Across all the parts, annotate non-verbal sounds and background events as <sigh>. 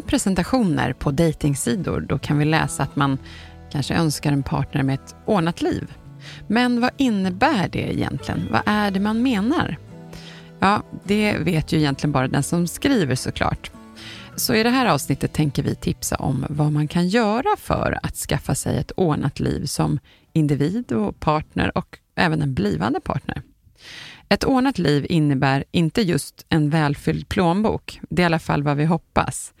Många presentationer på dejtingsidor då kan vi läsa att man kanske önskar en partner med ett ordnat liv. Men vad innebär det egentligen? Vad är det man menar? Ja, det vet ju egentligen bara den som skriver såklart. Så i det här avsnittet tänker vi tipsa om vad man kan göra för att skaffa sig ett ordnat liv som individ och partner och även en blivande partner. Ett ordnat liv innebär inte just en välfylld plånbok. Det är i alla fall vad vi hoppas.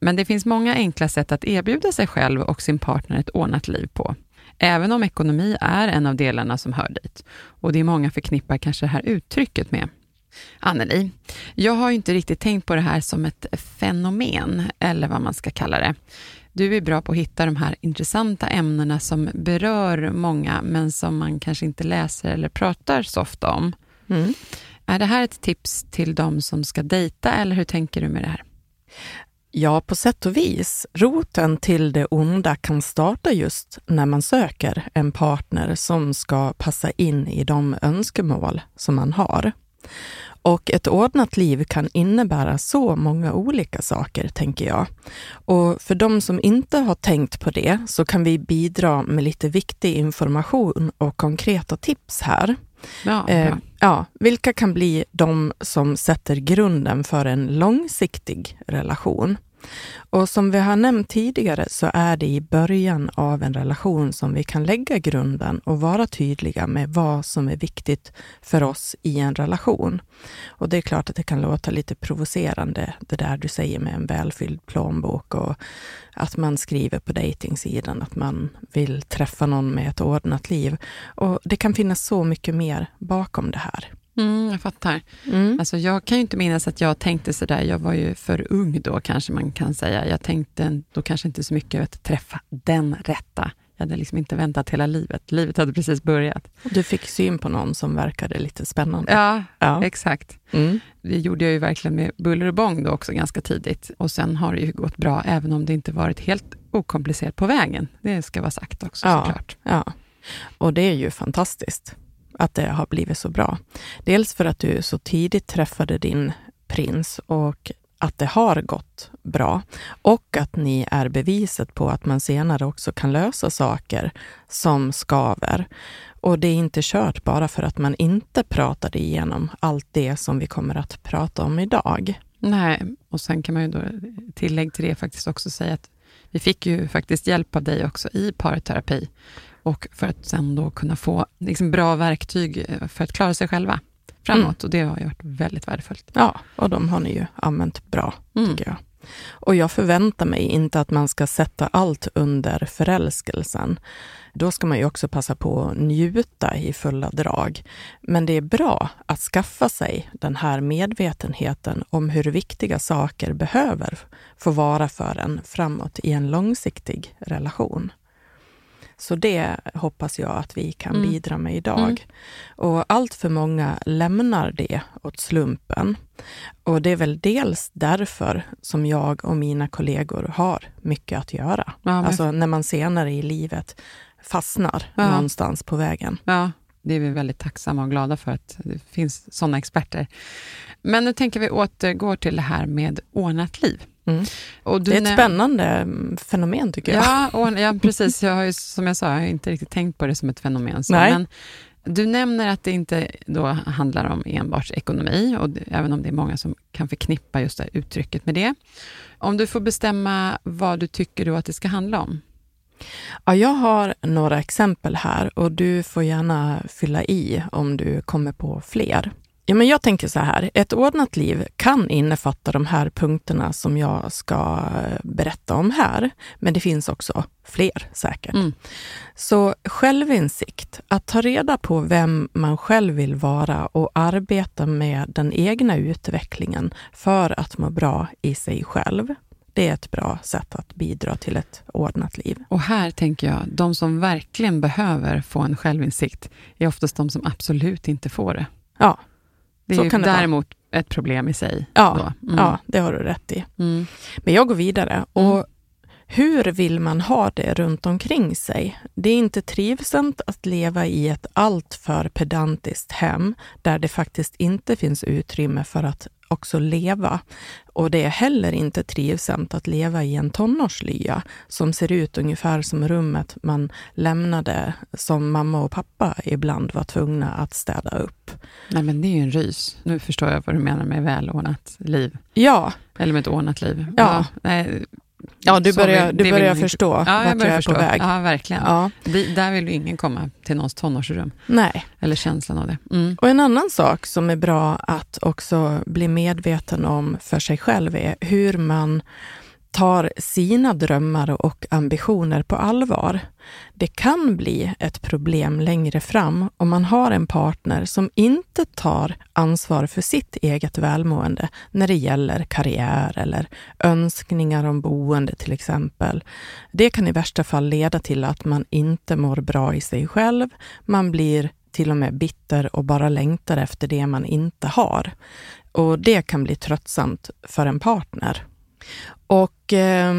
Men det finns många enkla sätt att erbjuda sig själv och sin partner ett ordnat liv på. Även om ekonomi är en av delarna som hör dit. Och det är många förknippar kanske det här uttrycket med. Anneli, jag har ju inte riktigt tänkt på det här som ett fenomen, eller vad man ska kalla det. Du är bra på att hitta de här intressanta ämnena som berör många, men som man kanske inte läser eller pratar så ofta om. Mm. Är det här ett tips till de som ska dejta, eller hur tänker du med det här? Ja, på sätt och vis. Roten till det onda kan starta just när man söker en partner som ska passa in i de önskemål som man har. Och ett ordnat liv kan innebära så många olika saker, tänker jag. Och för de som inte har tänkt på det så kan vi bidra med lite viktig information och konkreta tips här. Ja, Eh, ja, vilka kan bli de som sätter grunden för en långsiktig relation? Och som vi har nämnt tidigare så är det i början av en relation som vi kan lägga grunden och vara tydliga med vad som är viktigt för oss i en relation. Och det är klart att det kan låta lite provocerande, det där du säger med en välfylld plånbok och att man skriver på dejtingsidan att man vill träffa någon med ett ordnat liv. Och det kan finnas så mycket mer bakom det här. Mm, jag fattar. Mm. Alltså, jag kan ju inte minnas att jag tänkte sådär. Jag var ju för ung då, kanske man kan säga. Jag tänkte då kanske inte så mycket att träffa den rätta. Jag hade liksom inte väntat hela livet. Livet hade precis börjat. Du fick syn på någon som verkade lite spännande. Ja, Ja. exakt. Mm. Det gjorde jag ju verkligen med buller och bång då också ganska tidigt. Och sen har det ju gått bra, även om det inte varit helt okomplicerat på vägen. Det ska vara sagt också Ja. såklart. Ja, och det är ju fantastiskt att det har blivit så bra. Dels för att du så tidigt träffade din prins och att det har gått bra och att ni är beviset på att man senare också kan lösa saker som skaver. Och det är inte kört bara för att man inte pratade igenom allt det som vi kommer att prata om idag. Nej, och sen kan man ju då tillägg till det faktiskt också säga att vi fick ju faktiskt hjälp av dig också i parterapi och för att sen då kunna få liksom bra verktyg eh, för att klara sig själva framåt och det har ju varit väldigt värdefullt. Ja, och de har ni ju använt bra, Mm. tycker jag. Och jag förväntar mig inte att man ska sätta allt under förälskelsen. Då ska man ju också passa på att njuta i fulla drag. Men det är bra att skaffa sig den här medvetenheten om hur viktiga saker behöver få vara för en framåt i en långsiktig relation. Så det hoppas jag att vi kan Mm. bidra med idag. Mm. Och allt för många lämnar det åt slumpen. Och det är väl dels därför som jag och mina kollegor har mycket att göra. Ja, Alltså när man senare i livet fastnar Ja. någonstans på vägen. Ja, det är vi väldigt tacksamma och glada för att det finns sådana experter. Men nu tänker vi återgå till det här med ordnat liv. Mm. Och Det är ett spännande mm, fenomen tycker jag. Ja, ordna, ja, precis. Jag har ju, som jag sa, jag har inte riktigt tänkt på det som ett fenomen. Så, Nej. Men Du nämner att det inte då handlar om enbart ekonomi, och även om det är många som kan förknippa just det uttrycket med det. Om du får bestämma vad du tycker då att det ska handla om? Ja, jag har några exempel här och du får gärna fylla i om du kommer på fler. Ja, men jag tänker så här, ett ordnat liv kan innefatta de här punkterna som jag ska berätta om här. Men det finns också fler säkert. Mm. Så självinsikt, att ta reda på vem man själv vill vara och arbeta med den egna utvecklingen för att må bra i sig själv. Det är ett bra sätt att bidra till ett ordnat liv. Och här tänker jag, de som verkligen behöver få en självinsikt är oftast de som absolut inte får det. Ja, det är ju däremot vara. ett problem i sig. Ja, mm. ja, det har du rätt i. Mm. Men jag går vidare. Och mm. hur vill man ha det runt omkring sig? Det är inte trivsamt att leva i ett alltför pedantiskt hem där det faktiskt inte finns utrymme för att också leva. Och det är heller inte trivsamt att leva i en tonårslya som ser ut ungefär som rummet man lämnade som mamma och pappa ibland var tvungna att städa upp. Nej, men det är ju en rys. Nu förstår jag vad du menar med välordnat liv. Ja. Eller med ett ordnat liv. Ja. ja. Ja, du börjar, du börjar förstå ja, vart jag, jag är förstå. på väg. Ja, verkligen. Ja. Det, där vill ju ingen komma till någons tonårsrum. Nej. Eller känslan av det. Mm. Och en annan sak som är bra att också bli medveten om för sig själv är hur man tar sina drömmar och ambitioner på allvar. Det kan bli ett problem längre fram om man har en partner som inte tar ansvar för sitt eget välmående när det gäller karriär eller önskningar om boende till exempel. Det kan i värsta fall leda till att man inte mår bra i sig själv. Man blir till och med bitter och bara längtar efter det man inte har. Och det kan bli tröttsamt för en partner. Och eh,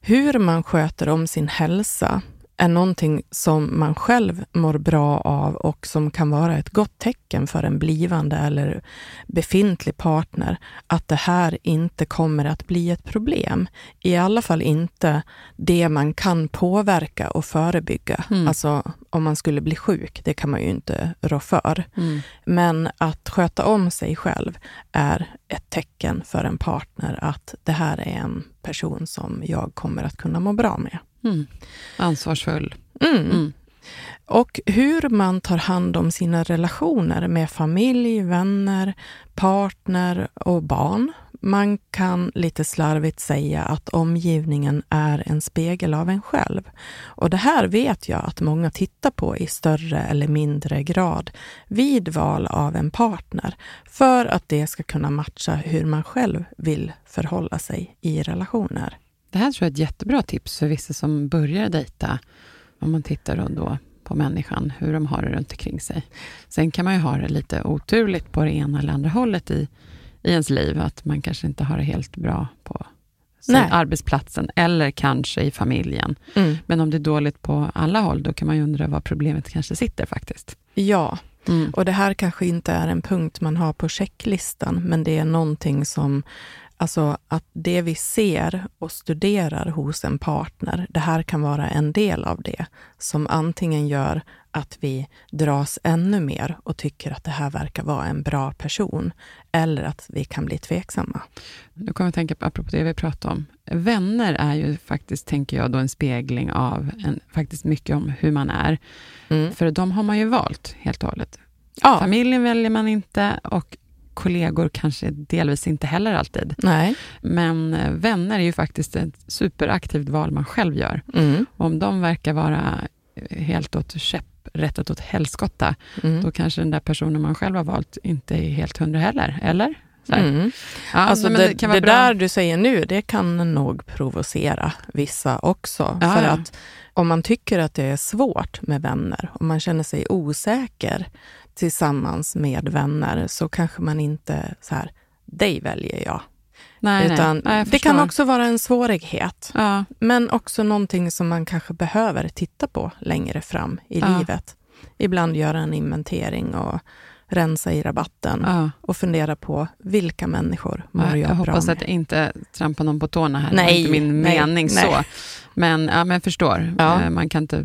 hur man sköter om sin hälsa är någonting som man själv mår bra av och som kan vara ett gott tecken för en blivande eller befintlig partner att det här inte kommer att bli ett problem. I alla fall inte det man kan påverka och förebygga. Mm. Alltså om man skulle bli sjuk, det kan man ju inte rå för. Mm. Men att sköta om sig själv är ett tecken för en partner att det här är en person som jag kommer att kunna må bra med. Mm. Ansvarsfull. Mm. Mm. Och hur man tar hand om sina relationer med familj, vänner, partner och barn. Man kan lite slarvigt säga att omgivningen är en spegel av en själv. Och det här vet jag att många tittar på i större eller mindre grad vid val av en partner för att det ska kunna matcha hur man själv vill förhålla sig i relationer. Det här tror jag är ett jättebra tips för vissa som börjar dejta, om man tittar då, då på människan, hur de har det runt omkring sig. Sen kan man ju ha det lite oturligt på det ena eller andra hållet i, i ens liv, att man kanske inte har det helt bra på arbetsplatsen eller kanske i familjen. Mm. Men om det är dåligt på alla håll, då kan man ju undra var problemet kanske sitter faktiskt. Ja, mm. och det här kanske inte är en punkt man har på checklistan, men det är någonting som Alltså att det vi ser och studerar hos en partner, det här kan vara en del av det som antingen gör att vi dras ännu mer och tycker att det här verkar vara en bra person, eller att vi kan bli tveksamma. Nu kommer jag att tänka på, apropå det vi pratade om, vänner är ju faktiskt, tänker jag, då en spegling av en, faktiskt mycket om hur man är. Mm. För de har man ju valt helt och hållet. Ja. Familjen väljer man inte och kollegor kanske delvis inte heller alltid. Nej. Men eh, vänner är ju faktiskt ett superaktivt val man själv gör. Mm. Om de verkar vara eh, helt åt käpprättat åt helskotta, mm. då kanske den där personen man själv har valt inte är helt hundra heller, eller? Mm. Ja, alltså det, det, det där du säger nu, det kan nog provocera vissa också. Ja, för att om man tycker att det är svårt med vänner, om man känner sig osäker, tillsammans med vänner så kanske man inte så här, dig väljer jag. Nej, Utan nej. Nej, det kan också vara en svårighet. Ja. Men också någonting som man kanske behöver titta på längre fram i ja. livet. Ibland göra en inventering och rensa i rabatten ja. och fundera på vilka människor mår jag, jag bra med. Hoppas att jag inte trampar någon på tårna här. Nej, det var inte min nej, mening nej. så. Men, ja, men jag förstår. Ja. Eh, man kan inte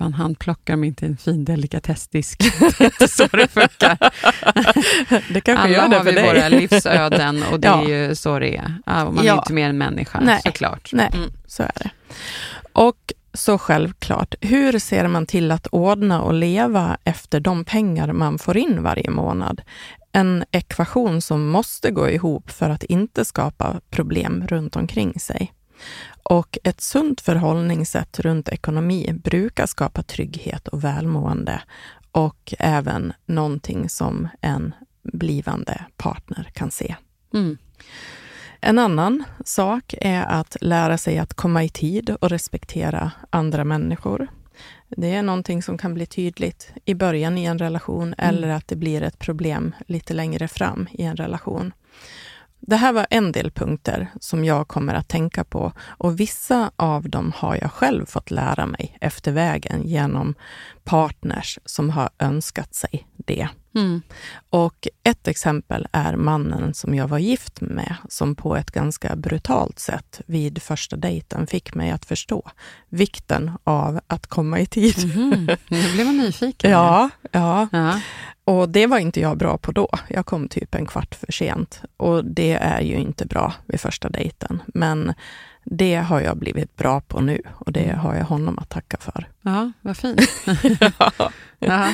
man handplockar dem inte en fin delikatessdisk. <laughs> det är inte så det funkar. <laughs> det kanske Alla gör det har för vi dig. våra livsöden och det <laughs> Ja. är ju så det är. Man Ja. är inte mer än människa, Nej. såklart. Nej. Mm. Så är det. Och så självklart, hur ser man till att ordna och leva efter de pengar man får in varje månad? En ekvation som måste gå ihop för att inte skapa problem runt omkring sig. Och ett sunt förhållningssätt runt ekonomi brukar skapa trygghet och välmående och även någonting som en blivande partner kan se. Mm. En annan sak är att lära sig att komma i tid och respektera andra människor. Det är någonting som kan bli tydligt i början i en relation eller att det blir ett problem lite längre fram i en relation. Det här var en del punkter som jag kommer att tänka på och vissa av dem har jag själv fått lära mig efter vägen genom partners som har önskat sig det. Mm. Och ett exempel är mannen som jag var gift med, som på ett ganska brutalt sätt vid första dejten fick mig att förstå vikten av att komma i tid. Mhm. Nu blir man nyfiken. Ja, ja, ja. och det var inte jag bra på då. Jag kom typ en kvart för sent och det är ju inte bra vid första dejten. Men det har jag blivit bra på nu och det har jag honom att tacka för. Ja, vad fint. <laughs> ja.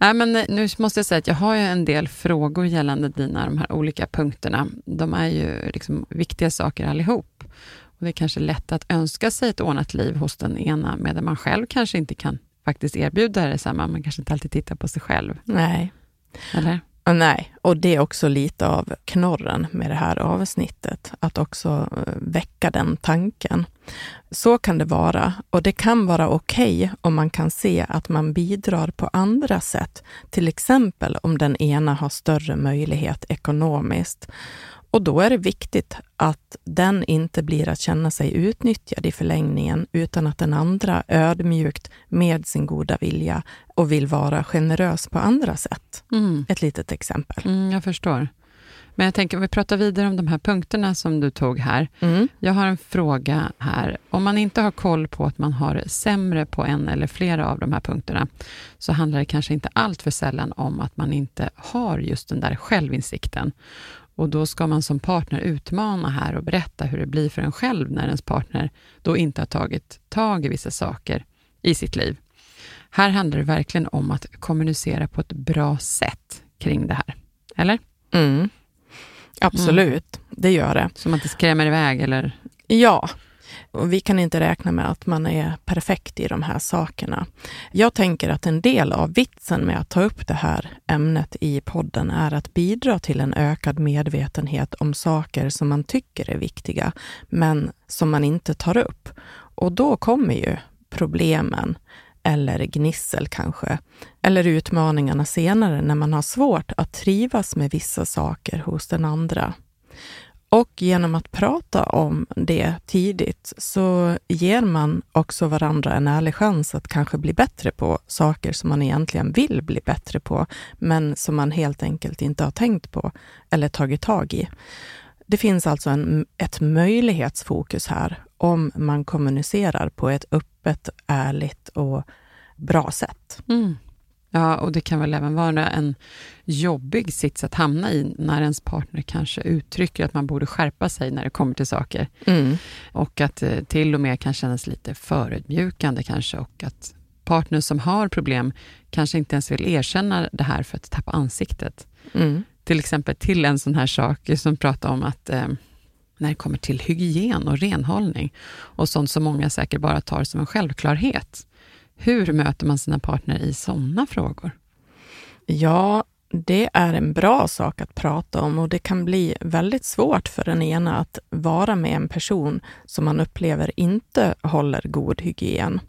Nej, men eh, nu måste jag säga att jag har ju en del frågor gällande dina de här olika punkterna. De är ju liksom viktiga saker allihop. Och det är kanske lätt att önska sig ett ordnat liv hos den ena, medan man själv kanske inte kan faktiskt erbjuda detsamma. Man kanske inte alltid tittar på sig själv. Nej. Eller? Nej, och det är också lite av knorren med det här avsnittet, att också eh, väcka den tanken. Så kan det vara, och det kan vara okej om man kan se att man bidrar på andra sätt, till exempel om den ena har större möjlighet ekonomiskt. Och då är det viktigt att den inte blir att känna sig utnyttjad i förlängningen, utan att den andra ödmjukt med sin goda vilja och vill vara generös på andra sätt. Mm. Ett litet exempel. Mm, jag förstår. Men jag tänker, om vi pratar vidare om de här punkterna som du tog här. Mm. Jag har en fråga här. Om man inte har koll på att man har sämre på en eller flera av de här punkterna, så handlar det kanske inte allt för sällan om att man inte har just den där självinsikten. Och då ska man som partner utmana här och berätta hur det blir för en själv när ens partner då inte har tagit tag i vissa saker i sitt liv. Här handlar det verkligen om att kommunicera på ett bra sätt kring det här. Eller? Mm. Absolut, det gör det. Så man inte skrämmer iväg eller... Ja, och vi kan inte räkna med att man är perfekt i de här sakerna. Jag tänker att en del av vitsen med att ta upp det här ämnet i podden är att bidra till en ökad medvetenhet om saker som man tycker är viktiga, men som man inte tar upp. Och då kommer ju problemen, eller gnissel kanske, eller utmaningarna senare när man har svårt att trivas med vissa saker hos den andra. Och genom att prata om det tidigt så ger man också varandra en ärlig chans att kanske bli bättre på saker som man egentligen vill bli bättre på, men som man helt enkelt inte har tänkt på eller tagit tag i. Det finns alltså en, ett möjlighetsfokus här om man kommunicerar på ett öppet, ärligt och bra sätt. Mm. Ja, och det kan väl även vara en jobbig sits att hamna i när ens partner kanske uttrycker att man borde skärpa sig när det kommer till saker. Mm. Och att det till och med kan kännas lite förödmjukande kanske och att partner som har problem kanske inte ens vill erkänna det här för att tappa ansiktet. Mm. Till exempel till en sån här sak som pratar om att eh, när det kommer till hygien och renhållning och sånt som många säkert bara tar som en självklarhet. Hur möter man sina partner i sådana frågor? Ja, det är en bra sak att prata om och det kan bli väldigt svårt för den ena att vara med en person som man upplever inte håller god hygien.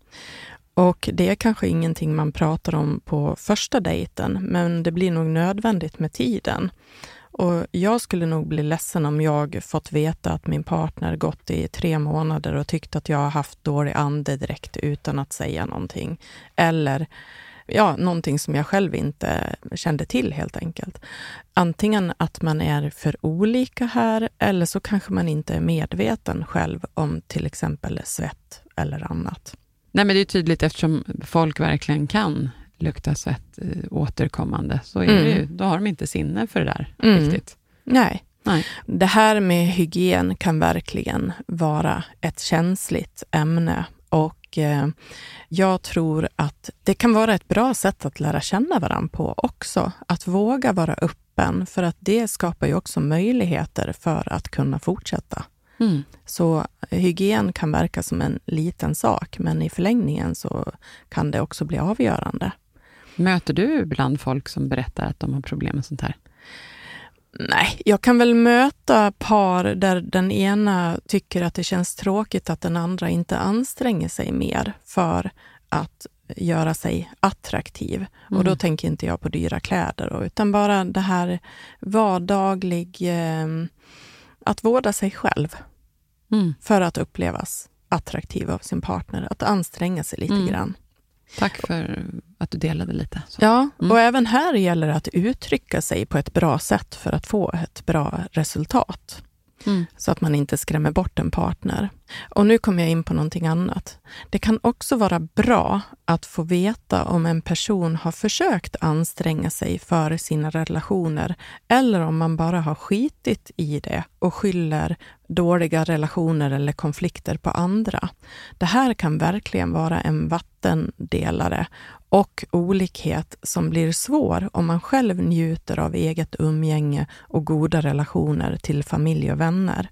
Och det är kanske ingenting man pratar om på första dejten, men det blir nog nödvändigt med tiden. Och jag skulle nog bli ledsen om jag fått veta att min partner gått i tre månader och tyckt att jag har haft dålig andedräkt utan att säga någonting. Eller ja, någonting som jag själv inte kände till helt enkelt. Antingen att man är för olika här eller så kanske man inte är medveten själv om till exempel svett eller annat. Nej, men det är tydligt eftersom folk verkligen kan lukta svett eh, återkommande, så är Mm. det ju, då har de inte sinne för det där Mm. riktigt. Nej. Nej. Det här med hygien kan verkligen vara ett känsligt ämne och eh, jag tror att det kan vara ett bra sätt att lära känna varandra på också. Att våga vara öppen, för att det skapar ju också möjligheter för att kunna fortsätta. Mm. Så hygien kan verka som en liten sak, men i förlängningen så kan det också bli avgörande. Möter du ibland folk som berättar att de har problem med sånt här? Nej, jag kan väl möta par där den ena tycker att det känns tråkigt att den andra inte anstränger sig mer för att göra sig attraktiv. Och då Mm. tänker inte jag på dyra kläder, då, utan bara det här vardaglig... Eh, att vårda sig själv Mm. för att upplevas attraktiv av sin partner. Att anstränga sig lite Mm. grann. Tack för att du delade lite. Så. Ja, Mm. och även här gäller det att uttrycka sig på ett bra sätt för att få ett bra resultat. Mm. så att man inte skrämmer bort en partner. Och nu kommer jag in på någonting annat. Det kan också vara bra att få veta om en person har försökt anstränga sig för sina relationer eller om man bara har skitit i det och skyller dåliga relationer eller konflikter på andra. Det här kan verkligen vara en vattendelare och olikhet som blir svår om man själv njuter av eget umgänge och goda relationer till familj och vänner.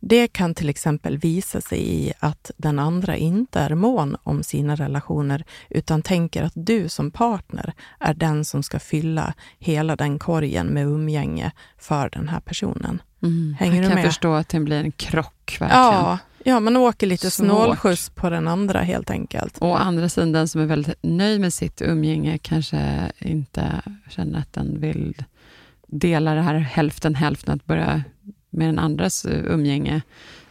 Det kan till exempel visa sig i att den andra inte är mån om sina relationer utan tänker att du som partner är den som ska fylla hela den korgen med umgänge för den här personen. Mm. Hänger jag du kan med? förstå att det blir en krock, verkligen. Ja, ja, man åker lite snålskjuts på den andra helt enkelt. Och å andra sidan, den som är väldigt nöjd med sitt umgänge kanske inte känner att den vill dela det här hälften hälften, att börja med den andras umgänge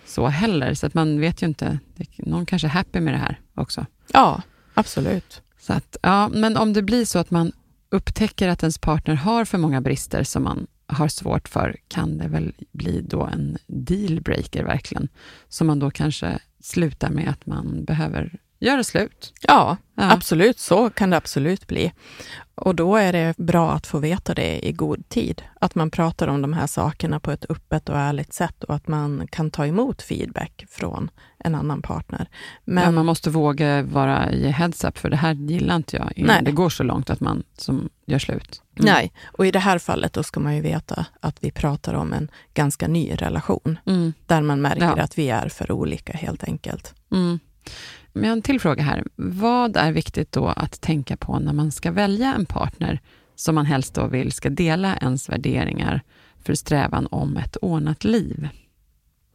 så heller. Så att man vet ju inte. Någon kanske är happy med det här också. Ja, absolut. Så att, ja, men om det blir så att man upptäcker att ens partner har för många brister som man har svårt för, kan det väl bli då en dealbreaker verkligen. Som man då kanske slutar med att man behöver göra slut. Ja, Ja. absolut. Så kan det absolut bli. Och då är det bra att få veta det i god tid. Att man pratar om de här sakerna på ett öppet och ärligt sätt och att man kan ta emot feedback från en annan partner. Men, Men man måste våga vara ge heads up, för det här gillar inte jag innan Nej. det går så långt att man som gör slut. Mm. nej, och i det här fallet då ska man ju veta att vi pratar om en ganska ny relation Mm. där man märker Ja. att vi är för olika helt enkelt. Mm. Men jag har en till fråga här. Vad är viktigt då att tänka på när man ska välja en partner som man helst då vill ska dela ens värderingar för strävan om ett ordnat liv?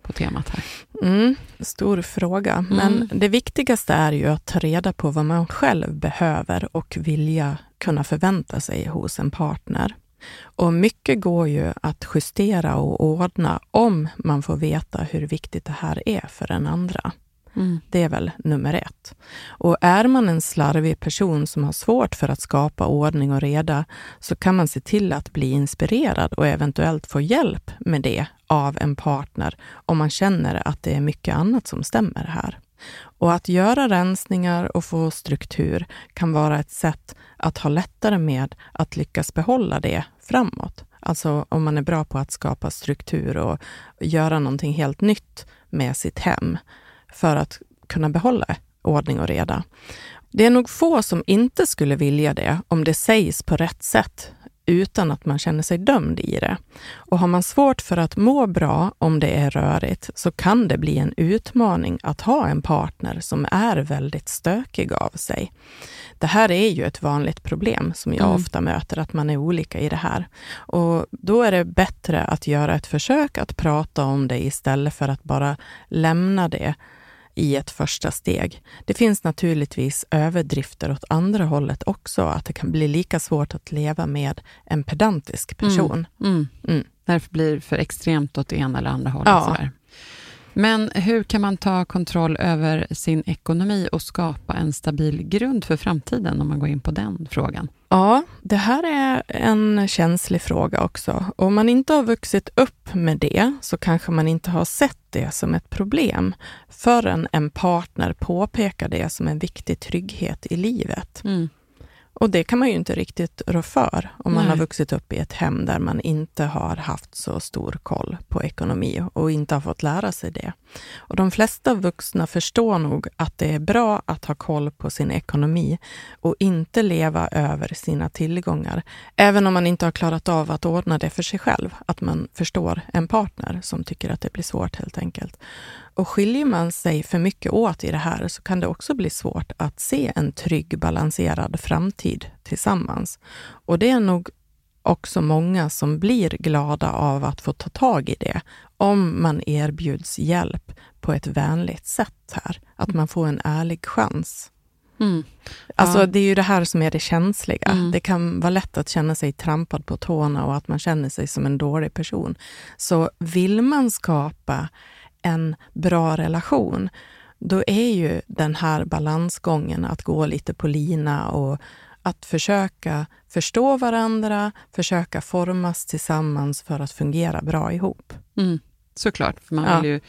På temat här. Mm, stor fråga. Men Mm. det viktigaste är ju att ta reda på vad man själv behöver och vilja kunna förvänta sig hos en partner. Och mycket går ju att justera och ordna om man får veta hur viktigt det här är för den andra. Mm. Det är väl nummer ett. Och är man en slarvig person som har svårt för att skapa ordning och reda så kan man se till att bli inspirerad och eventuellt få hjälp med det av en partner om man känner att det är mycket annat som stämmer här. Och att göra rensningar och få struktur kan vara ett sätt att ha lättare med att lyckas behålla det framåt. Alltså om man är bra på att skapa struktur och göra någonting helt nytt med sitt hem för att kunna behålla ordning och reda. Det är nog få som inte skulle vilja det om det sägs på rätt sätt utan att man känner sig dömd i det. Och har man svårt för att må bra om det är rörigt så kan det bli en utmaning att ha en partner som är väldigt stökig av sig. Det här är ju ett vanligt problem som jag Mm. ofta möter, att man är olika i det här. Och då är det bättre att göra ett försök att prata om det istället för att bara lämna det i ett första steg. Det finns naturligtvis överdrifter åt andra hållet också, att det kan bli lika svårt att leva med en pedantisk person. Mm. Mm. Därför blir det för extremt åt det ena eller andra hållet. Ja. Sådär. Men hur kan man ta kontroll över sin ekonomi och skapa en stabil grund för framtiden, om man går in på den frågan? Ja, det här är en känslig fråga också. Om man inte har vuxit upp med det så kanske man inte har sett det som ett problem förrän en partner påpekar det som en viktig trygghet i livet. Mm. Och det kan man ju inte riktigt rå för om man Nej. har vuxit upp i ett hem där man inte har haft så stor koll på ekonomi och inte har fått lära sig det. Och de flesta vuxna förstår nog att det är bra att ha koll på sin ekonomi och inte leva över sina tillgångar, även om man inte har klarat av att ordna det för sig själv. Att man förstår en partner som tycker att det blir svårt helt enkelt. Och skiljer man sig för mycket åt i det här så kan det också bli svårt att se en trygg, balanserad framtid tillsammans. Och det är nog också många som blir glada av att få ta tag i det, om man erbjuds hjälp på ett vänligt sätt här. Att man får en ärlig chans. Mm. Alltså, ja. Det är ju det här som är det känsliga. Mm. Det kan vara lätt att känna sig trampad på tårna och att man känner sig som en dålig person. Så vill man skapa en bra relation, då är ju den här balansgången att gå lite på lina och att försöka förstå varandra, försöka formas tillsammans för att fungera bra ihop. Mm, såklart, för man ja. vill ju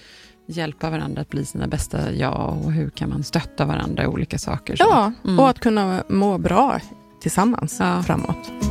hjälpa varandra att bli sina bästa jag och hur kan man stötta varandra i olika saker. Så. Ja, mm. och att kunna må bra tillsammans ja. framåt.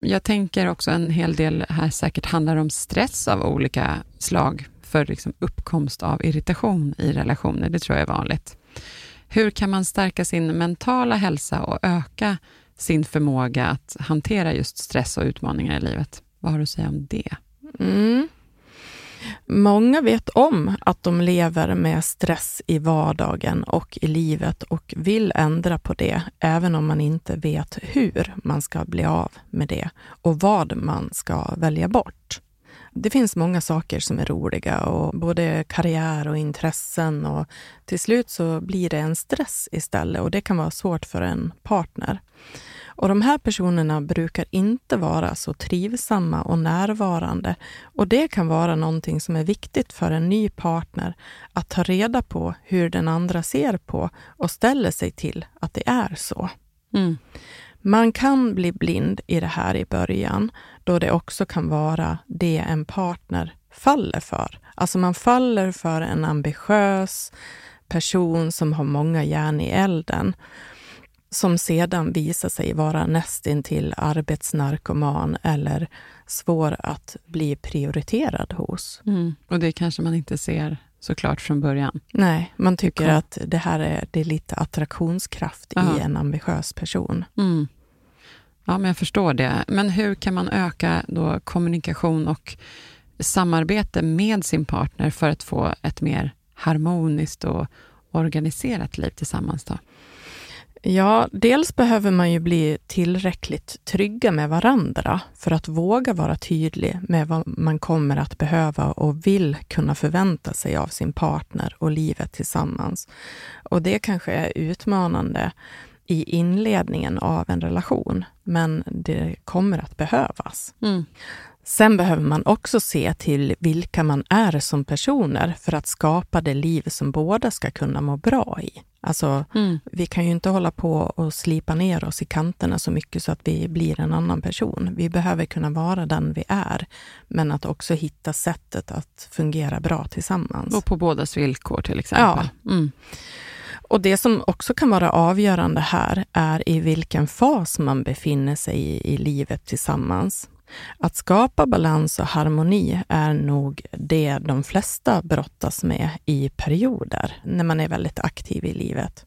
Jag tänker också en hel del här säkert handlar om stress av olika slag för liksom uppkomst av irritation i relationer. Det tror jag är vanligt. Hur kan man stärka sin mentala hälsa och öka sin förmåga att hantera just stress och utmaningar i livet? Vad har du att säga om det? Mm. Många vet om att de lever med stress i vardagen och i livet och vill ändra på det, även om man inte vet hur man ska bli av med det och vad man ska välja bort. Det finns många saker som är roliga och både karriär och intressen och till slut så blir det en stress istället och det kan vara svårt för en partner. Och de här personerna brukar inte vara så trivsamma och närvarande. Och det kan vara någonting som är viktigt för en ny partner att ta reda på hur den andra ser på och ställer sig till att det är så. Mm. Man kan bli blind i det här i början, då det också kan vara det en partner faller för. Alltså man faller för en ambitiös person som har många järn i elden som sedan visar sig vara nästintill arbetsnarkoman eller svår att bli prioriterad hos. Mm. Och det kanske man inte ser såklart från början. Nej, man tycker att det här är, det är lite attraktionskraft Aha. i en ambitiös person. Mm. Ja, men jag förstår det. Men hur kan man öka då kommunikation och samarbete med sin partner för att få ett mer harmoniskt och organiserat liv tillsammans? Då? Ja, dels behöver man ju bli tillräckligt trygga med varandra för att våga vara tydlig med vad man kommer att behöva och vill kunna förvänta sig av sin partner och livet tillsammans. Och det kanske är utmanande i inledningen av en relation, men det kommer att behövas. Mm. Sen behöver man också se till vilka man är som personer för att skapa det liv som båda ska kunna må bra i. Alltså, Mm. vi kan ju inte hålla på och slipa ner oss i kanterna så mycket så att vi blir en annan person. Vi behöver kunna vara den vi är, men att också hitta sättet att fungera bra tillsammans. Och på bådas villkor till exempel. Mm. Och det som också kan vara avgörande här är i vilken fas man befinner sig i, i livet tillsammans. Att skapa balans och harmoni är nog det de flesta brottas med i perioder, när man är väldigt aktiv i livet.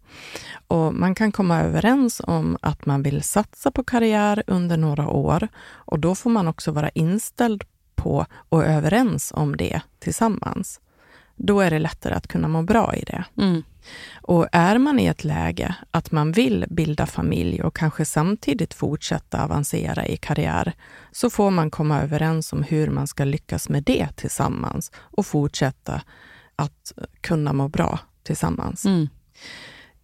Och man kan komma överens om att man vill satsa på karriär under några år och då får man också vara inställd på och överens om det tillsammans. Då är det lättare att kunna må bra i det. Mm. Och är man i ett läge att man vill bilda familj och kanske samtidigt fortsätta avancera i karriär, så får man komma överens om hur man ska lyckas med det tillsammans och fortsätta att kunna må bra tillsammans. Mm.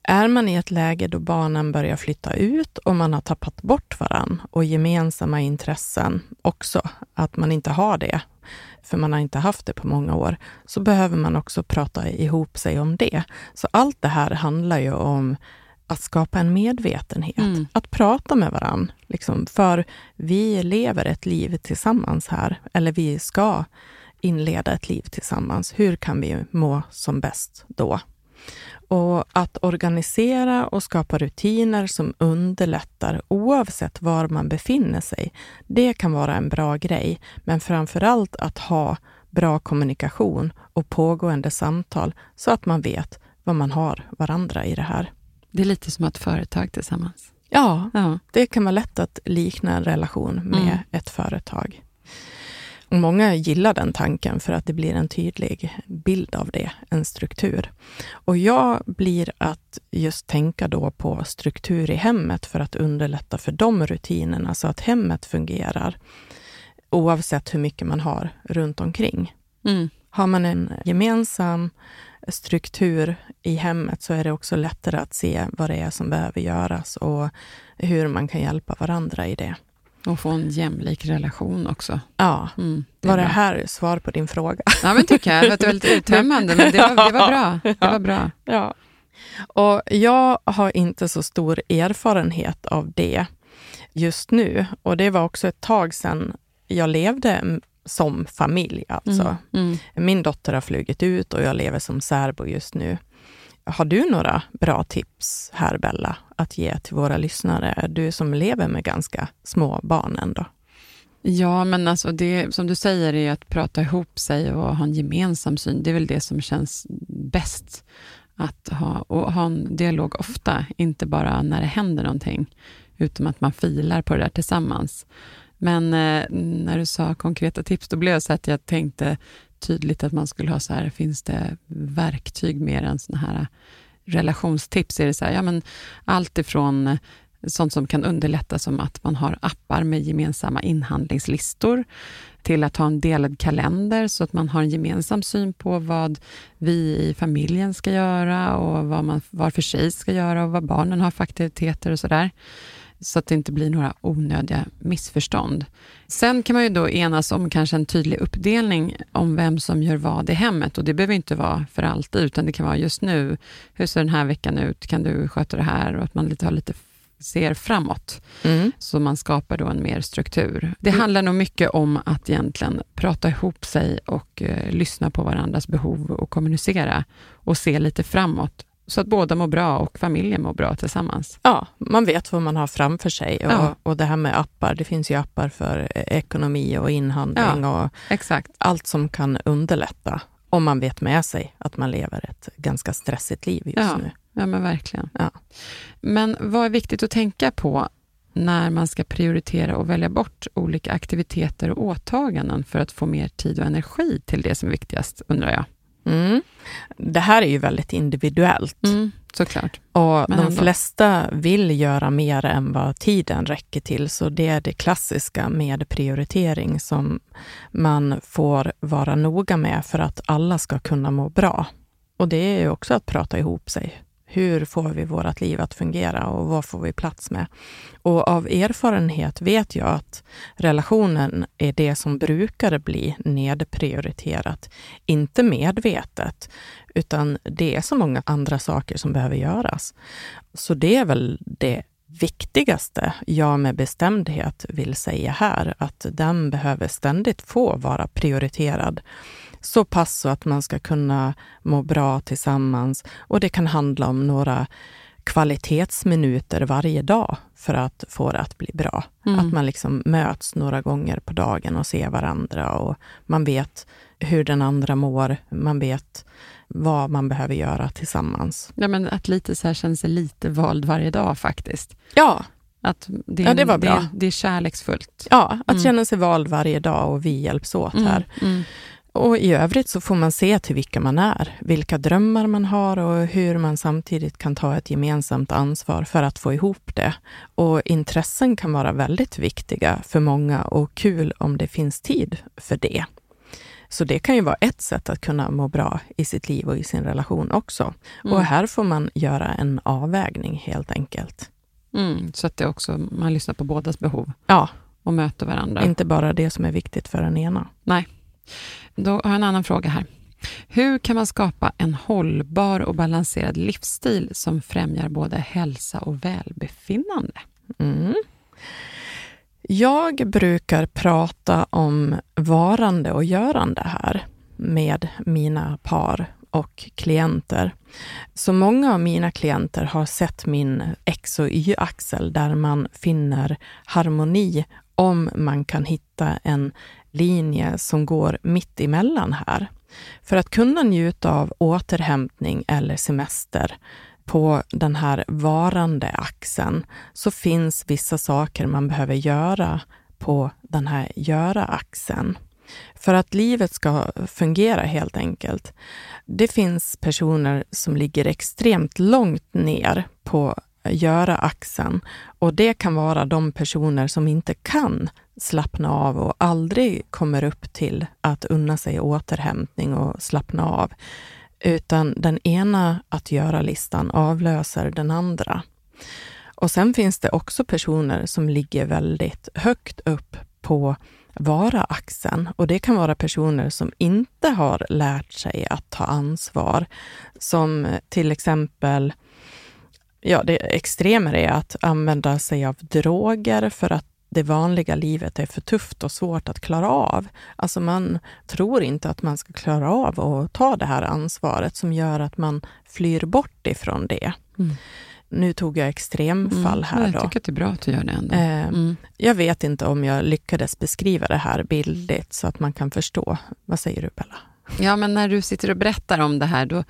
Är man i ett läge då barnen börjar flytta ut och man har tappat bort varann och gemensamma intressen också, att man inte har det, för man har inte haft det på många år, så behöver man också prata ihop sig om det. Så allt det här handlar ju om att skapa en medvetenhet, Mm. att prata med varann. Liksom, för vi lever ett liv tillsammans här, eller vi ska inleda ett liv tillsammans. Hur kan vi må som bäst då? Och att organisera och skapa rutiner som underlättar oavsett var man befinner sig, det kan vara en bra grej. Men framför allt att ha bra kommunikation och pågående samtal så att man vet vad man har varandra i det här. Det är lite som ett företag tillsammans. Ja, Ja. det kan vara lätt att likna en relation med Mm. ett företag. Många gillar den tanken för att det blir en tydlig bild av det, en struktur. Och jag blir att just tänka då på struktur i hemmet för att underlätta för de rutinerna så att hemmet fungerar oavsett hur mycket man har runt omkring. Mm. Har man en gemensam struktur i hemmet så är det också lättare att se vad det är som behöver göras och hur man kan hjälpa varandra i det. Och få en jämlik relation också. Ja, Mm. är var det här svar på din fråga? <laughs> Ja, men tycker jag. Det var lite uttömmande, men det var, det var bra. <laughs> Det var bra. Ja. Och jag har inte så stor erfarenhet av det just nu. Och det var också ett tag sedan jag levde som familj. Alltså. Mm. Mm. Min dotter har flugit ut och jag lever som särbo just nu. Har du några bra tips här, Bella, att ge till våra lyssnare? Du som lever med ganska små barn ändå. Ja, men alltså det som du säger är att prata ihop sig och ha en gemensam syn. Det är väl det som känns bäst. Att ha, och ha en dialog ofta, inte bara när det händer någonting, utan att man filar på det där tillsammans. Men eh, när du sa konkreta tips, då blev jag så att jag tänkte tydligt att man skulle ha så här, finns det verktyg mer än såna här relationstips? Är det så här, ja men allt ifrån sånt som kan underlätta som att man har appar med gemensamma inhandlingslistor, till att ha en delad kalender så att man har en gemensam syn på vad vi i familjen ska göra och vad man var för sig ska göra och vad barnen har för aktiviteter och sådär. Så att det inte blir några onödiga missförstånd. Sen kan man ju då enas om kanske en tydlig uppdelning om vem som gör vad i hemmet och det behöver inte vara för alltid utan det kan vara just nu, hur ser den här veckan ut, kan du sköta det här och att man lite har lite ser framåt. Mm. Så man skapar då en mer struktur. Det handlar nog mycket om att egentligen prata ihop sig och eh, lyssna på varandras behov och kommunicera och se lite framåt så att båda mår bra och familjen mår bra tillsammans. Ja, man vet vad man har framför sig. Och, Ja. och det här med appar, det finns ju appar för eh, ekonomi och inhandling och Exakt. allt som kan underlätta om man vet med sig att man lever ett ganska stressigt liv just Ja. nu. Ja, men verkligen. Ja. Men vad är viktigt att tänka på när man ska prioritera och välja bort olika aktiviteter och åtaganden för att få mer tid och energi till det som är viktigast, undrar jag. Mm. Det här är ju väldigt individuellt. Mm, såklart. Och Men de ändå. flesta vill göra mer än vad tiden räcker till, så det är det klassiska med prioritering som man får vara noga med för att alla ska kunna må bra. Och det är ju också att prata ihop sig. Hur får vi vårt liv att fungera och vad får vi plats med? Och av erfarenhet vet jag att relationen är det som brukar bli nedprioriterat. Inte medvetet, utan det är så många andra saker som behöver göras. Så det är väl det viktigaste jag med bestämdhet vill säga här, att den behöver ständigt få vara prioriterad. Så pass så att man ska kunna må bra tillsammans och det kan handla om några kvalitetsminuter varje dag för att få det att bli bra. Mm. Att man liksom möts några gånger på dagen och ser varandra och man vet hur den andra mår. Man vet vad man behöver göra tillsammans. Ja, men att lite så här känna sig lite vald varje dag faktiskt. Ja. Att det, är, ja, det var bra. Det, det är kärleksfullt. Ja, att mm. känna sig vald varje dag och vi hjälps åt mm, här. Mm. Och i övrigt så får man se till vilka man är, vilka drömmar man har och hur man samtidigt kan ta ett gemensamt ansvar för att få ihop det. Och intressen kan vara väldigt viktiga för många och kul om det finns tid för det. Så det kan ju vara ett sätt att kunna må bra i sitt liv och i sin relation också. Mm. Och här får man göra en avvägning helt enkelt. Mm, så att det också, man lyssnar på bådas behov ja. och möter varandra. Inte bara det som är viktigt för den ena. Nej. Då har jag en annan fråga här. Hur kan man skapa en hållbar och balanserad livsstil som främjar både hälsa och välbefinnande? Mm. Jag brukar prata om varande och görande här med mina par och klienter. Så många av mina klienter har sett min X och Y-axel där man finner harmoni om man kan hitta en linje som går mitt emellan här. För att kunna njuta av återhämtning eller semester på den här varande axeln så finns vissa saker man behöver göra på den här göra-axeln. För att livet ska fungera helt enkelt. Det finns personer som ligger extremt långt ner på göra-axeln och det kan vara de personer som inte kan slappna av och aldrig kommer upp till att unna sig återhämtning och slappna av utan den ena att göra-listan avlöser den andra. Och sen finns det också personer som ligger väldigt högt upp på vara-axeln och det kan vara personer som inte har lärt sig att ta ansvar. Som till exempel, ja, det extremer är att använda sig av droger för att det vanliga livet är för tufft och svårt att klara av. Alltså man tror inte att man ska klara av att ta det här ansvaret som gör att man flyr bort ifrån det. Mm. Nu tog jag extremfall här. Mm, jag tycker att det är bra att du gör det ändå. Eh, mm. Jag vet inte om jag lyckades beskriva det här bildligt så att man kan förstå. Vad säger du Bella? Ja, men när du sitter och berättar om det här, då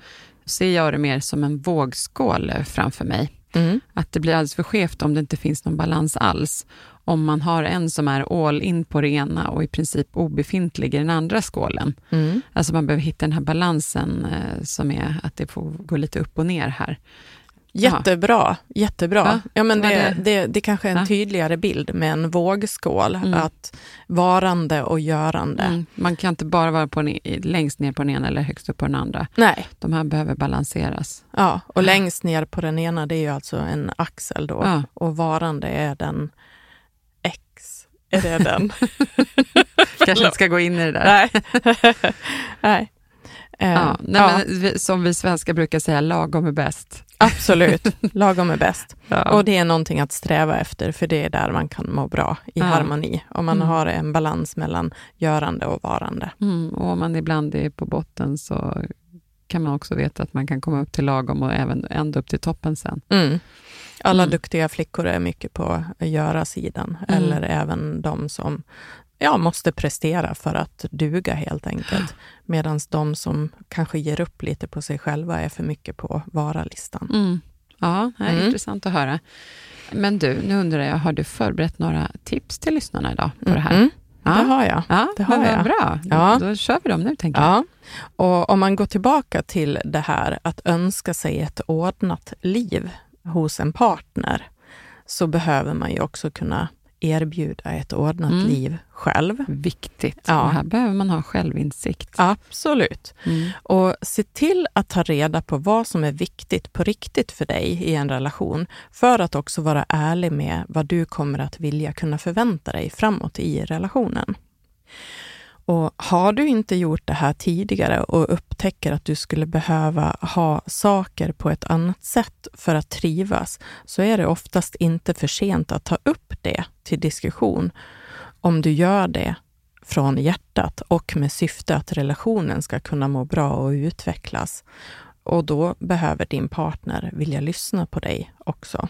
ser jag det mer som en vågskål framför mig. Mm. Att det blir alldeles för skevt om det inte finns någon balans alls om man har en som är all in på det ena och i princip obefintlig i den andra skålen. Mm. Alltså man behöver hitta den här balansen eh, som är att det får gå lite upp och ner här. Jättebra, jättebra. Ja, ja men det, det, det, det kanske är en ja. tydligare bild med en vågskål, mm. att varande och görande. Mm. Man kan inte bara vara på en, längst ner på den ena eller högst upp på den andra. Nej. De här behöver balanseras. Ja, och längst ner på den ena det är ju alltså en axel då ja. och varande är den är det den? <laughs> Kanske inte ska gå in i det där. Nej. <laughs> nej. Ja, nej, ja. Men, som vi svenskar brukar säga, lagom är bäst. Absolut, lagom är bäst. <laughs> Ja. Och det är någonting att sträva efter, för det är där man kan må bra i harmoni. Om man mm. har en balans mellan görande och varande. Mm. Och om man ibland är på botten så kan man också veta att man kan komma upp till lagom och även ända upp till toppen sen. Mm. Alla mm. duktiga flickor är mycket på göra-sidan, mm. eller även de som ja, måste prestera för att duga helt enkelt. Medan de som kanske ger upp lite på sig själva är för mycket på vara-listan. Mm. Ja, det är mm. intressant att höra. Men du, nu undrar jag, har du förberett några tips till lyssnarna idag på det här? Ja. Det har jag. Ja, det har men jag. bra. Ja. Då, då kör vi dem nu, tänker ja. jag. Och om man går tillbaka till det här att önska sig ett ordnat liv hos en partner, så behöver man ju också kunna erbjuda ett ordnat Mm. liv själv. Viktigt. Ja. Och här behöver man ha självinsikt. Absolut. Mm. Och se till att ta reda på vad som är viktigt på riktigt för dig i en relation, för att också vara ärlig med vad du kommer att vilja kunna förvänta dig framåt i relationen. Och har du inte gjort det här tidigare och upptäcker att du skulle behöva ha saker på ett annat sätt för att trivas, så är det oftast inte för sent att ta upp det till diskussion om du gör det från hjärtat och med syfte att relationen ska kunna må bra och utvecklas. Och då behöver din partner vilja lyssna på dig också.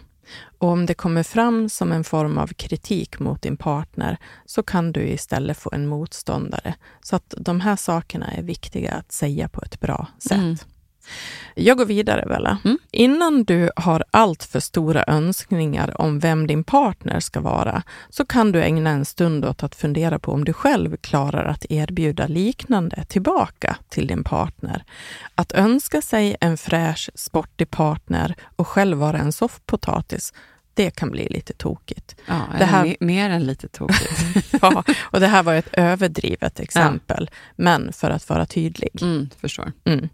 Och om det kommer fram som en form av kritik mot din partner så kan du istället få en motståndare. Så att de här sakerna är viktiga att säga på ett bra sätt. Mm. Jag går vidare, Bella. Mm. Innan du har allt för stora önskningar om vem din partner ska vara, så kan du ägna en stund åt att fundera på om du själv klarar att erbjuda liknande tillbaka till din partner. Att önska sig en fräsch, sportig partner och själv vara en soffpotatis, det kan bli lite tokigt. Ja, Det här- me- mer än lite tokigt. <laughs> Ja, och det här var ett överdrivet exempel, men för att vara tydlig. Mm, förstår. Mm.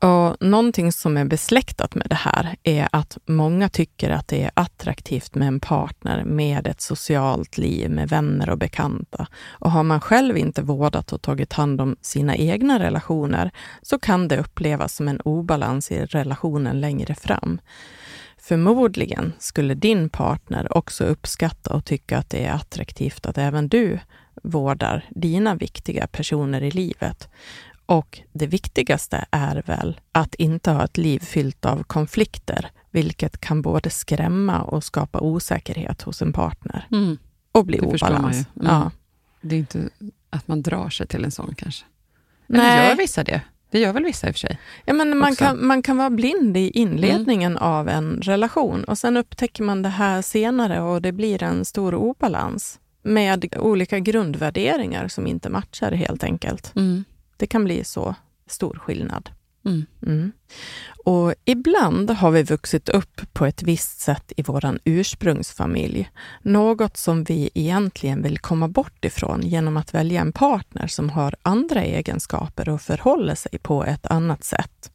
Och någonting som är besläktat med det här är att många tycker att det är attraktivt med en partner med ett socialt liv med vänner och bekanta. Och har man själv inte vårdat och tagit hand om sina egna relationer så kan det upplevas som en obalans i relationen längre fram. Förmodligen skulle din partner också uppskatta och tycka att det är attraktivt att även du vårdar dina viktiga personer i livet. Och det viktigaste är väl att inte ha ett liv fyllt av konflikter, vilket kan både skrämma och skapa osäkerhet hos en partner Mm. och bli Det obalans. Mm. Ja. Det är inte att man drar sig till en sån kanske. Nej. gör vissa det? Det gör väl vissa i och för sig? Ja, men man, också. kan, man kan vara blind i inledningen av en relation och sen upptäcker man det här senare och det blir en stor obalans med olika grundvärderingar som inte matchar helt enkelt. Mm. Det kan bli så stor skillnad. Mm. Mm. Och ibland har vi vuxit upp på ett visst sätt i vår ursprungsfamilj. Något som vi egentligen vill komma bort ifrån genom att välja en partner som har andra egenskaper och förhåller sig på ett annat sätt.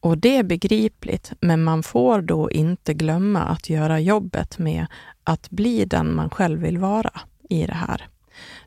Och det är begripligt, men man får då inte glömma att göra jobbet med att bli den man själv vill vara i det här.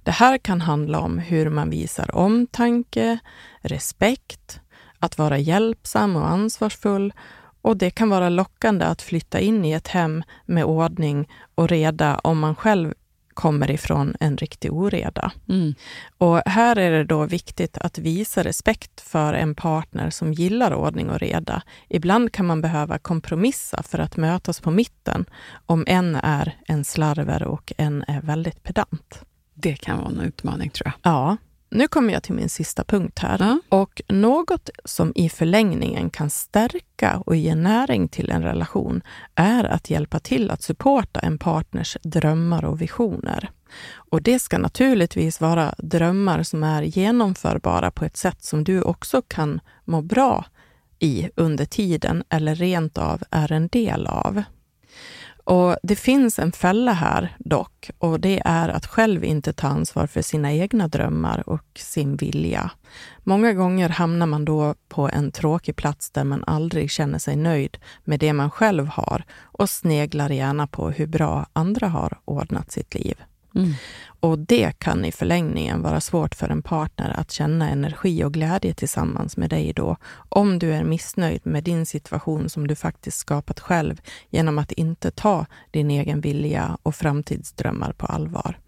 Det här kan handla om hur man visar omtanke, respekt, att vara hjälpsam och ansvarsfull och det kan vara lockande att flytta in i ett hem med ordning och reda om man själv kommer ifrån en riktig oreda. Mm. Och här är det då viktigt att visa respekt för en partner som gillar ordning och reda. Ibland kan man behöva kompromissa för att mötas på mitten, om en är en slarver och en är väldigt pedant. Det kan vara en utmaning tror jag. Ja, nu kommer jag till min sista punkt här. Ja. Och något som i förlängningen kan stärka och ge näring till en relation är att hjälpa till att supporta en partners drömmar och visioner. Och det ska naturligtvis vara drömmar som är genomförbara på ett sätt som du också kan må bra i under tiden eller rent av är en del av. Och Det finns en fälla här dock och det är att själv inte ta ansvar för sina egna drömmar och sin vilja. Många gånger hamnar man då på en tråkig plats där man aldrig känner sig nöjd med det man själv har och sneglar gärna på hur bra andra har ordnat sitt liv. Mm. Och det kan i förlängningen vara svårt för en partner att känna energi och glädje tillsammans med dig då, om du är missnöjd med din situation som du faktiskt skapat själv genom att inte ta din egen vilja och framtidsdrömmar på allvar.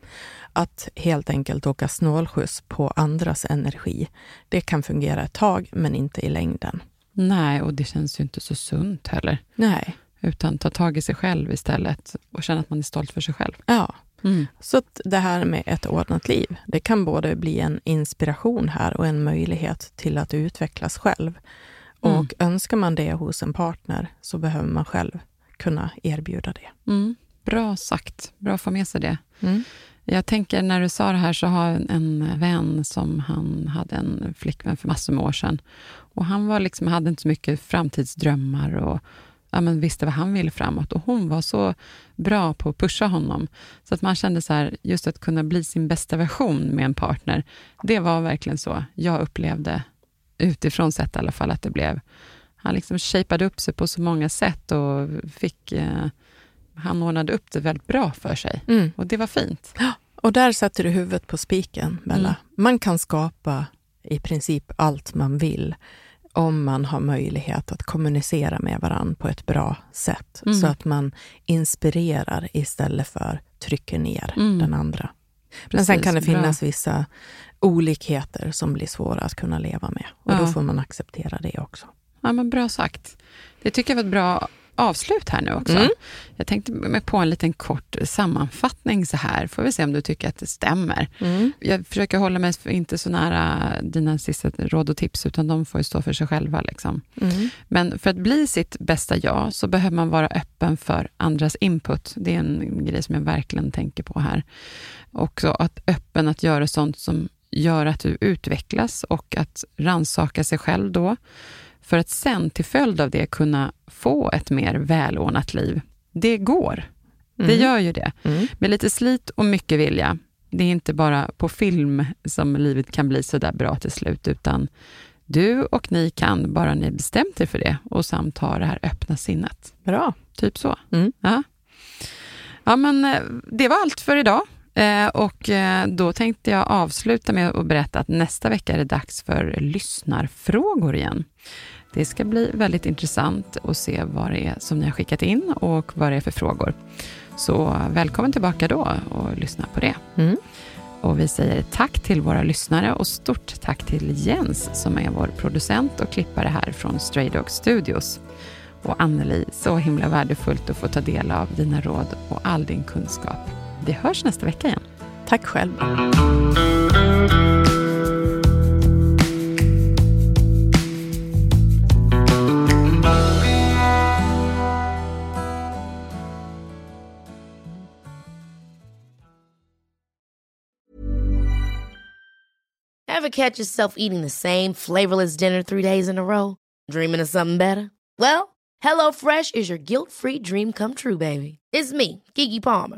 Att helt enkelt åka snålskjuts på andras energi, det kan fungera ett tag, men inte i längden. Nej, och det känns ju inte så sunt heller. Nej, Utan ta tag i sig själv istället och känna att man är stolt för sig själv. ja. Mm. Så att det här med ett ordnat liv, det kan både bli en inspiration här och en möjlighet till att utvecklas själv. Mm. Och önskar man det hos en partner så behöver man själv kunna erbjuda det. Mm. Bra sagt. Bra att få med sig det. Mm. Jag tänker när du sa det här så har jag en, en vän som han hade en flickvän för massor med år sedan. Och han var liksom, hade inte så mycket framtidsdrömmar och ja, men visste vad han ville framåt. Och hon var så bra på att pusha honom. Så att man kände så här, just att kunna bli sin bästa version med en partner, det var verkligen så jag upplevde, utifrån sett i alla fall, att det blev. Han liksom shapade upp sig på så många sätt och fick... Eh, han ordnade upp det väldigt bra för sig. Mm. Och det var fint. Och där sätter du huvudet på spiken, Bella. Mm. Man kan skapa i princip allt man vill om man har möjlighet att kommunicera med varandra på ett bra sätt. Mm. Så att man inspirerar istället för trycker ner Mm. den andra. Men sen Precis, kan det bra. finnas vissa olikheter som blir svåra att kunna leva med. Och då Ja. får man acceptera det också. Ja, men bra sagt. Det tycker jag var ett bra avslut här nu också. Mm. Jag tänkte mig på en liten kort sammanfattning så här. Får vi se om du tycker att det stämmer. Jag försöker hålla mig inte så nära dina sista råd och tips, utan de får ju stå för sig själva. Liksom. Mm. Men för att bli sitt bästa jag, så behöver man vara öppen för andras input. Det är en grej som jag verkligen tänker på här. Också att öppen att göra sånt som gör att du utvecklas och att ransaka sig själv då. För att sen till följd av det kunna få ett mer välordnat liv. Det går. Det Mm. gör ju det. Mm. Med lite slit och mycket vilja. Det är inte bara på film som livet kan bli så där bra till slut, utan du och ni kan, bara ni bestämt er för det och samt ha det här öppna sinnet. Bra. Typ så. Mm. Ja. ja, men eh, det var allt för idag. Eh, och eh, då tänkte jag avsluta med att berätta att nästa vecka är det dags för lyssnarfrågor igen. Det ska bli väldigt intressant att se vad det är som ni har skickat in och vad det är för frågor. Så välkommen tillbaka då och lyssna på det. Mm. Och vi säger tack till våra lyssnare och stort tack till Jens som är vår producent och klippare här från Stray Dog Studios. Och Anneli, så himla värdefullt att få ta del av dina råd och all din kunskap. Vi hörs nästa vecka igen. Tack själv. Ever catch yourself eating the same flavorless dinner three days in a row? Dreaming of something better? Well, HelloFresh is your guilt-free dream come true, baby. It's me, Kiki Palmer.